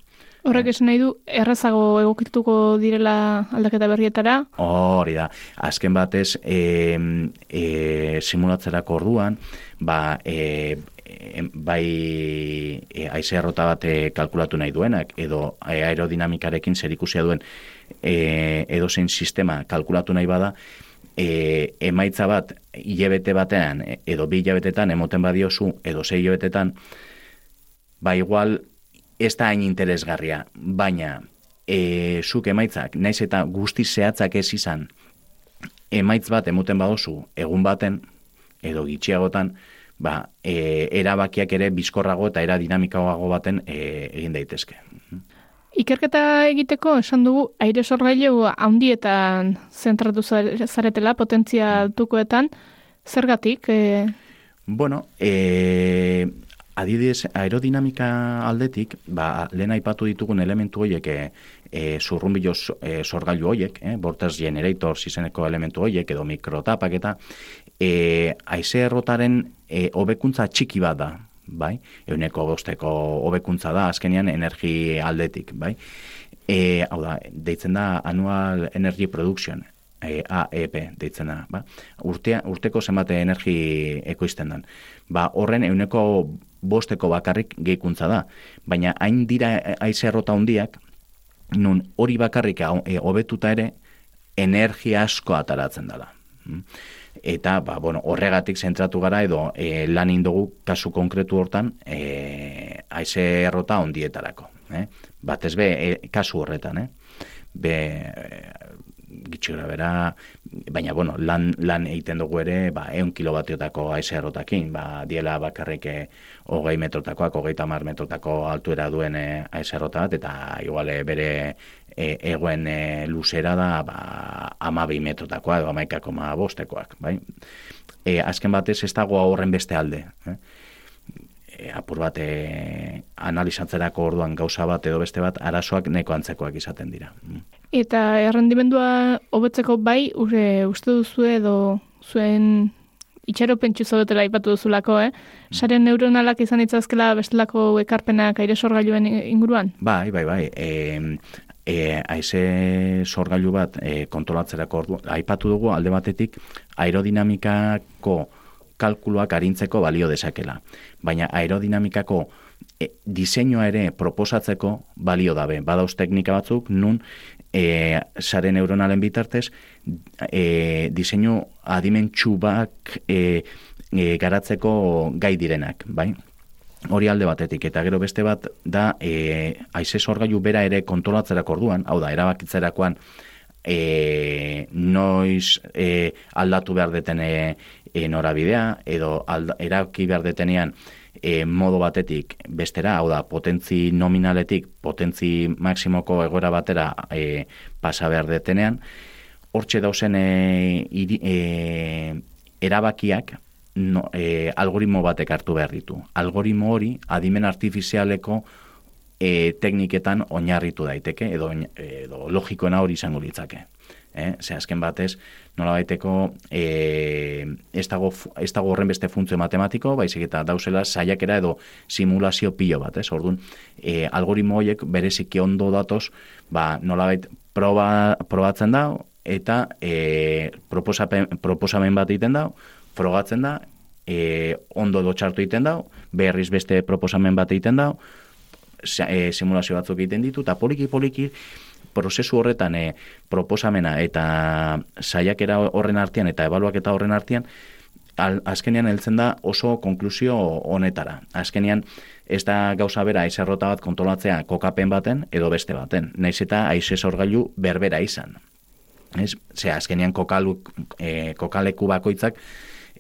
Horrek esan nahi du, errazago egokituko direla aldaketa berrietara, Hori da, azken batez, e, e, simulatzerako orduan, ba, e, bai e, aize errota bat e, kalkulatu nahi duenak, edo e, aerodinamikarekin zerikusia duen e, edo zein sistema kalkulatu nahi bada, e, emaitza bat hilabete batean, edo bi hilabetetan emoten badiozu, edo sei hilabetetan, ba igual ez da hain interesgarria, baina e, zuk emaitzak, naiz eta guzti zehatzak ez izan, emaitz bat emoten badozu egun baten, edo gitxiagotan, ba, e, erabakiak ere bizkorrago eta era dinamikagoago baten e, egin daitezke. Ikerketa egiteko esan dugu aire sorgailu handietan zentratu zare- zaretela potentzia altukoetan zergatik e, Bueno, e, adidez aerodinamika aldetik, ba, lehen aipatu ditugun elementu horiek, e, zurrumbilo so- e, sorgailu horiek, e, Vortex Generators izeneko elementu horiek, edo mikrotapak eta, e, aize errotaren e, hobekuntza txiki bat da, bai? Euneko bosteko hobekuntza da, azkenean energi aldetik, bai? E, hau da, deitzen da Annual Energy Production, e, AEP deitzen da, ba? Urtea, urteko zenbate energi ekoizten dan. Ba, horren euneko bosteko bakarrik gehikuntza da, baina hain dira aize errota handiak, nun hori bakarrik hau- e, hobetuta ere, energia asko ataratzen dela. Mm. Eta, ba, bueno, horregatik zentratu gara edo e, lan indogu kasu konkretu hortan e, aize errota ondietarako. Eh? Batez be, e, kasu horretan, eh? Be, gitxi gara bera, baina, bueno, lan, lan egiten dugu ere, ba, eun kilobatiotako aize errotakin, ba, diela bakarrik e, hogei metrotakoak, hogei tamar metrotako altuera duen e, bat, eta iguale bere e, egoen e, luzera da ba, amabi metrotakoa edo amaikako ma bostekoak. Bai? E, azken batez ez dago horren beste alde. Eh? E, apur bat e, analizatzerako orduan gauza bat edo beste bat arazoak neko antzekoak izaten dira. Mm. eta errendimendua hobetzeko bai ure uste duzu edo zuen itxaro pentsu zaudetela aipatu duzulako, eh? Sare neuronalak izan ditzazkela bestelako ekarpenak aire sorgailuen inguruan? Bai, bai, bai. E, e, aize sorgailu bat e, kontrolatzerako ordu, aipatu dugu alde batetik aerodinamikako kalkuluak arintzeko balio dezakela. Baina aerodinamikako e, diseinua ere proposatzeko balio dabe. Badauz teknika batzuk nun e, sare neuronalen bitartez e, diseinu adimentsu bak e, e, garatzeko gai direnak, bai? Hori alde batetik, eta gero beste bat da e, aize sorgailu bera ere kontrolatzerako orduan, hau da, erabakitzerakoan e, noiz e, aldatu behar deten e, norabidea, edo alda, erabaki behar detenean e, modo batetik bestera, hau da, potentzi nominaletik potentzi maksimoko egoera batera e, pasa behar detenean, hortxe dauzen e, iri, e, erabakiak no, e, algoritmo batek hartu behar ditu. Algoritmo hori adimen artifizialeko e, tekniketan oinarritu daiteke, edo, edo logikoena hori izango litzake. Eh? Ze azken batez, nola baiteko e, ez, dago, ez dago horren beste funtzio matematiko, baizik eta dauzela saiakera edo simulazio pilo bat, ez? Orduan, e, algoritmo horiek bereziki ondo datoz, ba, nolabait proba, probatzen da, eta e, proposapen, proposamen bat egiten da, frogatzen da, e, ondo dotxartu egiten da, berriz beste proposamen bat egiten da, e, simulazio batzuk egiten ditu, eta poliki-poliki prozesu horretan e, proposamena eta saiakera horren artean eta ebaluaketa horren artean, al, azkenean heltzen da oso konklusio honetara. Azkenean ez da gauza bera aizerrota bat kontrolatzea kokapen baten edo beste baten. Naiz eta aize sorgailu berbera izan. Ez, ze azkenean kokaluk, e, kokaleku bakoitzak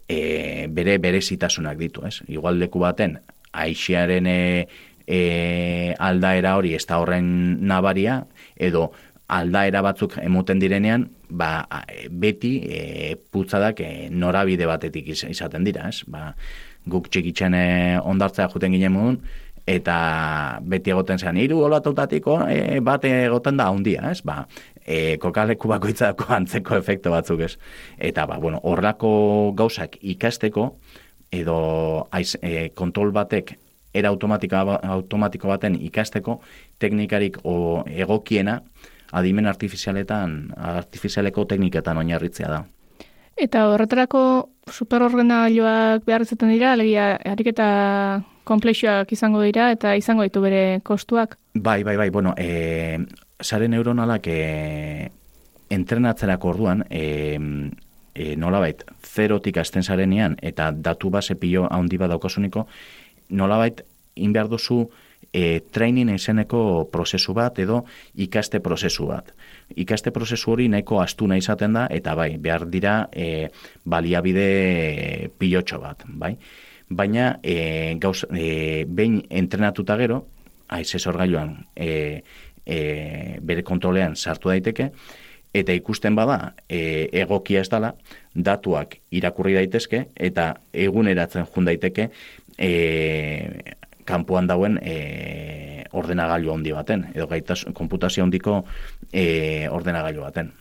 e, bere berezitasunak ditu, ez? Igual leku baten aixearen e, e, aldaera hori ez da horren nabaria, edo aldaera batzuk emoten direnean, ba, beti e, putzadak e, norabide batetik iz- izaten dira, ez? Ba, guk txikitzen e, ondartzea juten ginen modun, eta beti egoten zean, hiru olatutatiko e, bat egoten da handia, ez? Ba, e, kokaleku bakoitzako [laughs] antzeko efektu batzuk, ez? Eta, ba, bueno, horrako gauzak ikasteko, edo aiz, e, kontrol batek era automatiko, automatiko baten ikasteko, teknikarik o, egokiena, adimen artifizialetan, artifizialeko tekniketan oinarritzea da. Eta horretarako superordenagailuak behar izaten dira, alegia ariketa komplexioak izango dira eta izango ditu bere kostuak. Bai, bai, bai, bueno, e, sare neuronalak e, entrenatzerako orduan, e, e, nolabait, zerotik azten zarenean eta datu base pilo handi bat daukasuniko, nolabait, inbehar duzu e, training izeneko prozesu bat edo ikaste prozesu bat. Ikaste prozesu hori nahiko astuna izaten da eta bai, behar dira e, baliabide pilotxo bat, bai? Baina e, gauz, e, behin entrenatuta gero, aize sorgailuan e, e, bere kontrolean sartu daiteke, eta ikusten bada e, egokia ez dala, datuak irakurri daitezke eta eguneratzen jun daiteke e, kanpoan dauen e, ordenagailu handi baten, edo gaitas, konputazio handiko e, ordenagailu baten.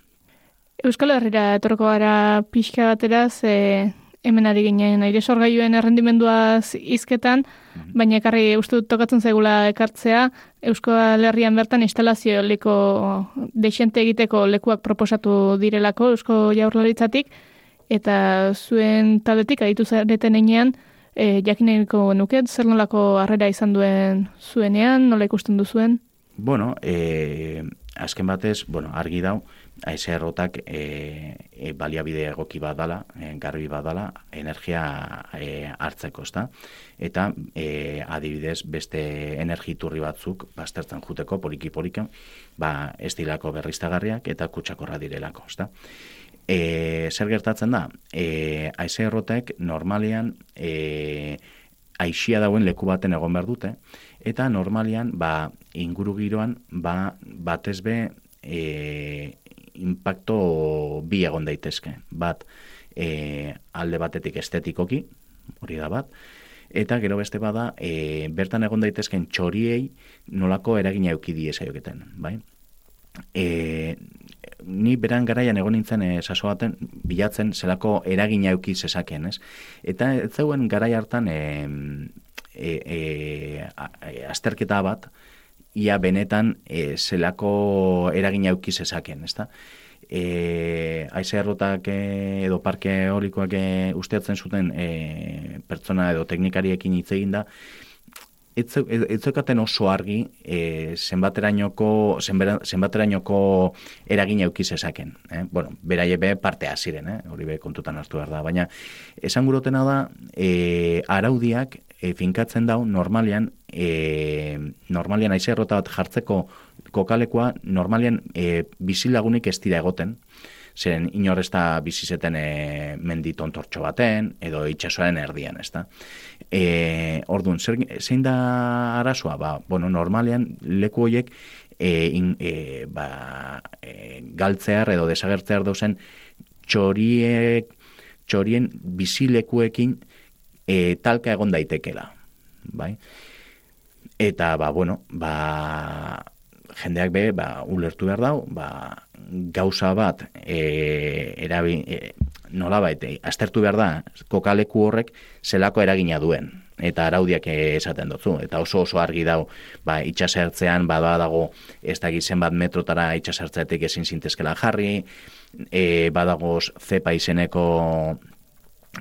Euskal Herrira etorko gara pixka batera, ze hemen ari ginen aire sorgailuen errendimenduaz izketan, baina ekarri uste dut tokatzen zaigula ekartzea, Euskal Herrian bertan instalazio eoliko deixente egiteko lekuak proposatu direlako Eusko Jaurlaritzatik, eta zuen taldetik aditu zareten enean, e, jakineko nuket, zer nolako harrera izan duen zuenean, nola ikusten duzuen? Bueno, e, azken batez, bueno, argi dau, aize errotak e, e, baliabide egoki bat dala, e, garbi bat dala, energia e, hartzeko, ezta? Eta e, adibidez beste energiturri batzuk baztertzen juteko poliki polikan, ba, ez dilako berriztagarriak eta kutsakorra direlako, ezta? E, zer gertatzen da? E, aize errotek normalian e, aixia dauen leku baten egon behar dute, eta normalian ba, inguru giroan ba, batez be e, impacto bi egon daitezke. Bat, e, alde batetik estetikoki, hori da bat, eta gero beste bada, e, bertan egon daitezken txoriei nolako eragina eukidi ezaioketen, bai? E, ni beran garaian egon nintzen e, saso baten bilatzen zelako eragina euki zezaken, ez? Eta ez zeuen garai hartan e, e, e, a- e, azterketa bat ia benetan e, zelako eragina euki zezaken, ezta? E, aize errotak e, edo parke eolikoak e, usteatzen zuten e, pertsona edo teknikariekin hitz egin da, zeukaten oso argi e, zenbaterainoko, zenbera- zenbaterainoko eragina eukiz esaken. Eh? Bueno, beraie be partea ziren, eh? hori be kontutan hartu behar da. Baina, esan gurotena da, e, araudiak e, finkatzen dau normalian, e, normalian aizerrota bat jartzeko kokalekoa, normalian e, bizilagunik ez dira egoten, zeren inor ez da bizizeten e, mendi tontortxo baten, edo itxasoaren erdian, ez da. E, orduan, zer, zein da arazoa? Ba, bueno, normalean leku horiek e, in, e, ba, e, galtzear edo desagertzear dauzen txoriek, txorien bizilekuekin e, talka egon daitekela. Bai? Eta, ba, bueno, ba, jendeak be, ba, ulertu behar dau, ba, gauza bat, e, erabi, e, nolabait, e, aztertu behar da, kokaleku horrek zelako eragina duen. eta araudiak esaten dutzu, eta oso oso argi dau, ba, itxasertzean, bada dago, ez da gizen bat metrotara itxasertzeatik ezin zintezkela jarri, e, badago zepa izeneko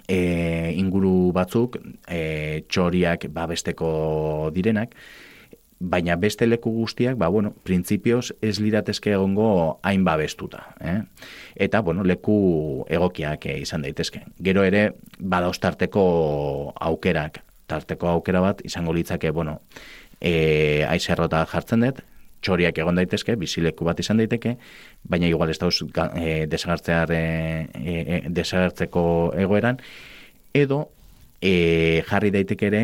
e, inguru batzuk, e, txoriak babesteko direnak, baina beste leku guztiak, ba, bueno, printzipioz ez liratezke egongo hain babestuta. Eh? Eta, bueno, leku egokiak eh, izan daitezke. Gero ere, bada tarteko aukerak, tarteko aukera bat, izango litzake, bueno, e, aizerrota jartzen dut, txoriak egon daitezke, bizileku bat izan daiteke, baina igual ez dauz e, desagartzear, e, e, desagartzeko egoeran, edo e, jarri daiteke ere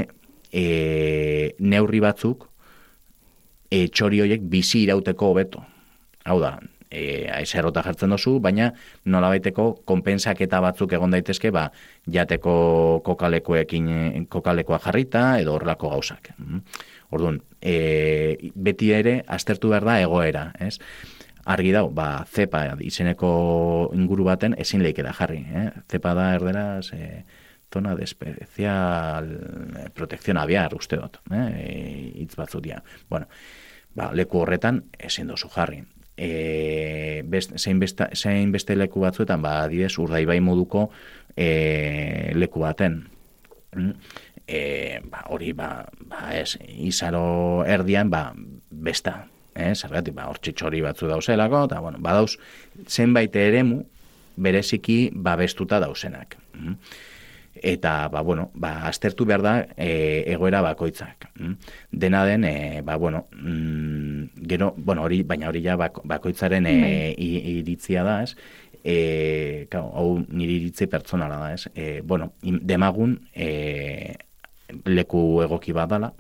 e, neurri batzuk e, txori horiek bizi irauteko hobeto. Hau da, e, aizerrota jartzen dozu, baina nolabaiteko konpensaketa batzuk egon daitezke, ba, jateko kokalekoekin kokalekoa jarrita edo horrelako gauzak. Mm. Orduan, e, beti ere aztertu behar da egoera, ez? Argi dau, ba, zepa izeneko inguru baten ezin leike da jarri, eh? Zepa da erderaz, e, zona de especial protección aviar, uste dut, eh? Itz batzu dia. Bueno, ba, leku horretan ezin dozu jarri. E, best, zein, besta, zein beste leku batzuetan, ba, adidez, urdaibai moduko e, leku baten. Mm? E, ba, hori, ba, ba, ez, izaro erdian, ba, besta, eh, zergatik, ba, hor txitxori batzu dauzelako, eta, bueno, badauz, zenbait eremu, bereziki, babestuta dauzenak. Mm? Eta ba, bueno, ba, aztertu behar da e, egoera bakoitzak. Mm? Dena den, e, ba, bueno, mm, gero, bueno, hori, baina hori ja bakoitzaren e, bai. iritzia da, ez? E, kao, hau niri iritzi pertsonala da, ez? E, bueno, demagun e, leku egoki bat dala,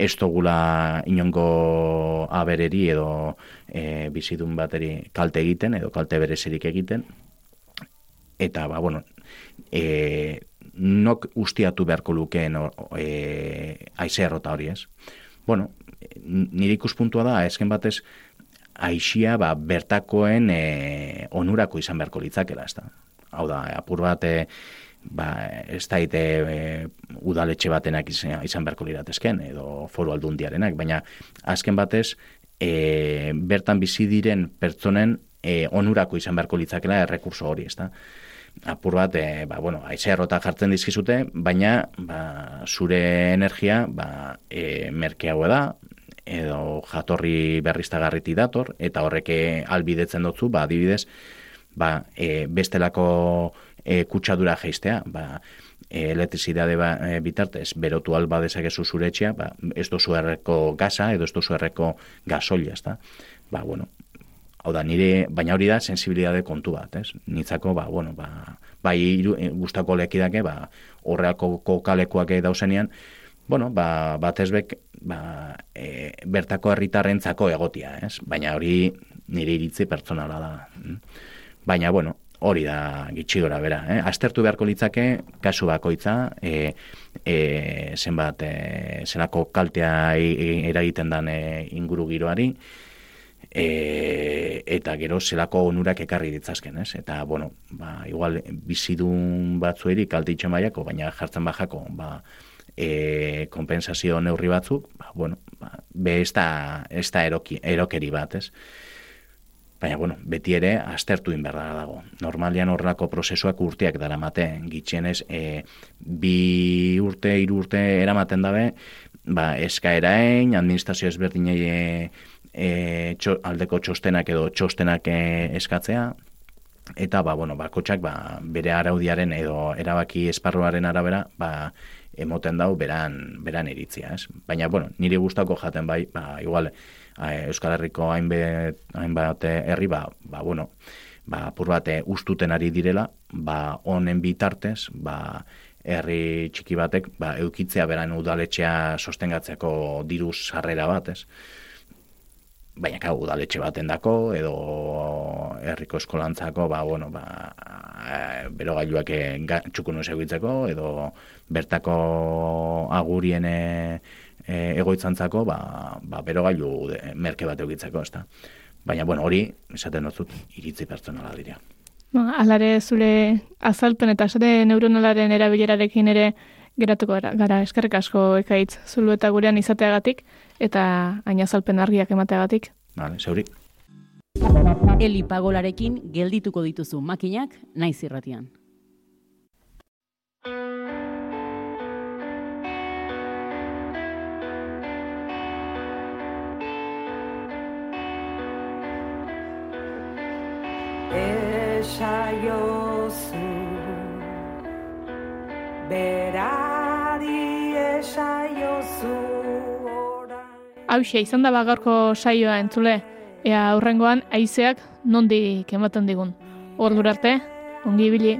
ez togula inongo abereri edo e, bizidun bateri kalte egiten edo kalte berezerik egiten, eta, ba, bueno, e, nok ustiatu beharko lukeen e, aize errota hori ez. Bueno, nire ikuspuntua da, ezken batez, aixia ba, bertakoen e, onurako izan beharko litzakela, ez da. Hau da, apur bat, e, ba, ez da e, udaletxe batenak izan, izan beharko liratezken, edo foru aldundiarenak, baina azken batez, e, bertan bizi diren pertsonen e, onurako izan beharko litzakela errekurso hori, ez da apur bat, e, ba, bueno, errota jartzen dizkizute, baina ba, zure energia ba, e, merkeago da, edo jatorri berriztagarriti dator, eta horreke albidetzen dutzu, ba, adibidez, ba, e, bestelako e, kutsadura geistea, ba, e, elektrizidade ba, e, bitartez, berotu alba dezakezu zure etxea, ba, ez dozu erreko gaza, edo ez dozu erreko gasolia, ez da? Ba, bueno, Hau da, nire, baina hori da sensibilidade kontu bat, ez? Nitzako, ba, bueno, ba, bai iru, e, gustako lekidake, ba, horreako kokalekoak dauzenean, bueno, ba, bat ezbek, ba, e, bertako herritarrentzako egotia, ez? Baina hori nire iritzi pertsonala da. Mm. Baina, bueno, hori da gitxigora bera. Eh? Aztertu beharko litzake, kasu bakoitza, e, e, zenbat, e, zelako kaltea eragiten dan e, inguru giroari, e, eta gero zelako onurak ekarri ditzazken, ez? Eta, bueno, ba, igual, bizidun batzueri kalte baiako, baina jartzen bajako, ba, e, kompensazio neurri batzuk, ba, bueno, ba, be ez da, ez da eroki, erokeri bat, ez? Baina, bueno, beti ere, aztertu inberda dago. Normalian horrelako prozesuak urteak dara mate, gitxienez, e, bi urte, hiru urte eramaten dabe, ba, eskaerain, administrazio ezberdinei e, e, txo, aldeko txostenak edo txostenak e, eskatzea, eta ba, bueno, ba, kotxak ba, bere araudiaren edo erabaki esparruaren arabera ba, emoten dau beran, beran iritzia, ez? Baina, bueno, nire gustako jaten bai, ba, igual, Euskal Herriko hainbat, hainbat herri, ba, ba, bueno, ba, apur bate ustuten ari direla, ba, honen bitartez, ba, herri txiki batek, ba, eukitzea beran udaletxea sostengatzeko diruz sarrera bat, ez? Baina kau, udaletxe baten dako, edo herriko eskolantzako, ba, bueno, ba, e, bero gailuak txukunu egitzeko, edo bertako agurien e, e, egoitzantzako, ba, ba, bero gailu merke bat egitzeko, ez Baina, bueno, hori, esaten dut, iritzi pertsonala dira. Ba, alare zure azalpen eta esate neuronalaren erabilerarekin ere Geratuko gara, gara eskerrik asko ekaitz zulu eta gurean izateagatik eta ainazalpen argiak emateagatik. Vale, zeuri. Eli pagolarekin geldituko dituzu makinak naiz irratian. Esaiozu esaiozu Hauxe, izan da gaurko saioa entzule, ea aurrengoan haizeak nondik ematen digun. Ordura arte, ongi ibili.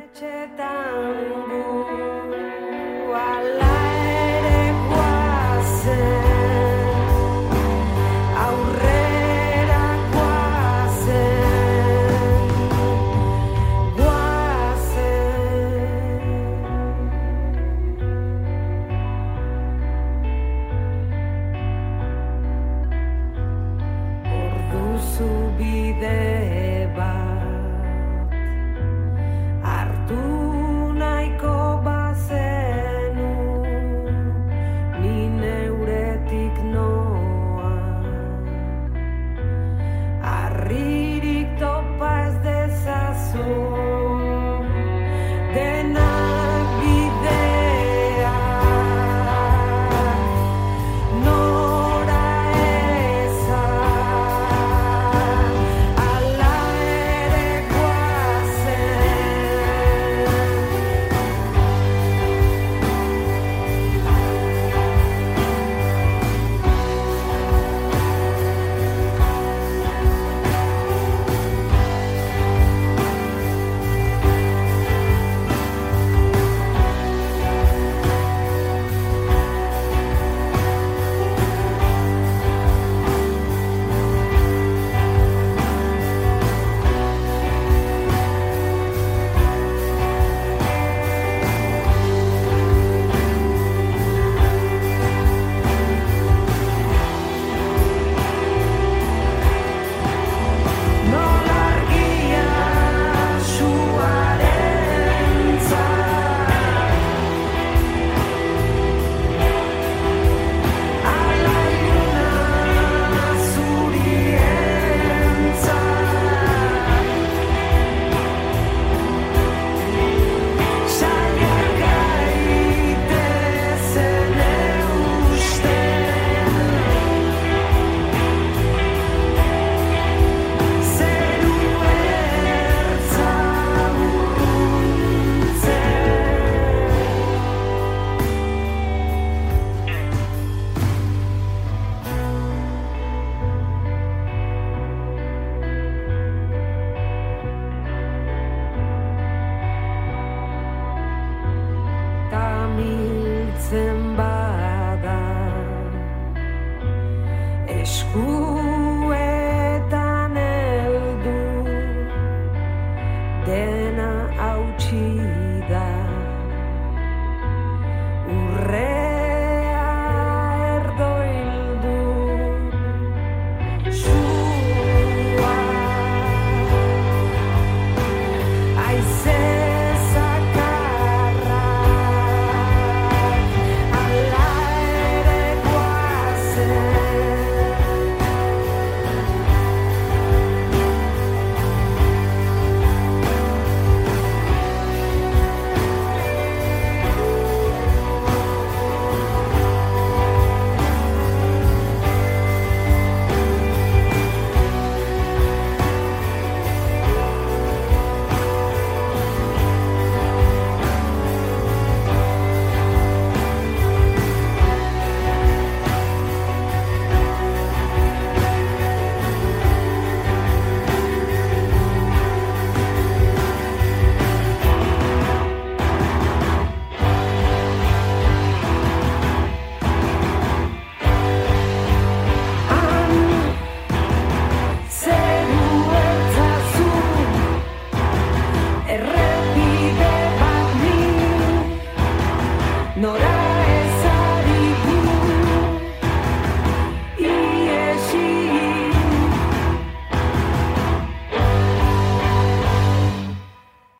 Tamiltzen bada. Eskuetan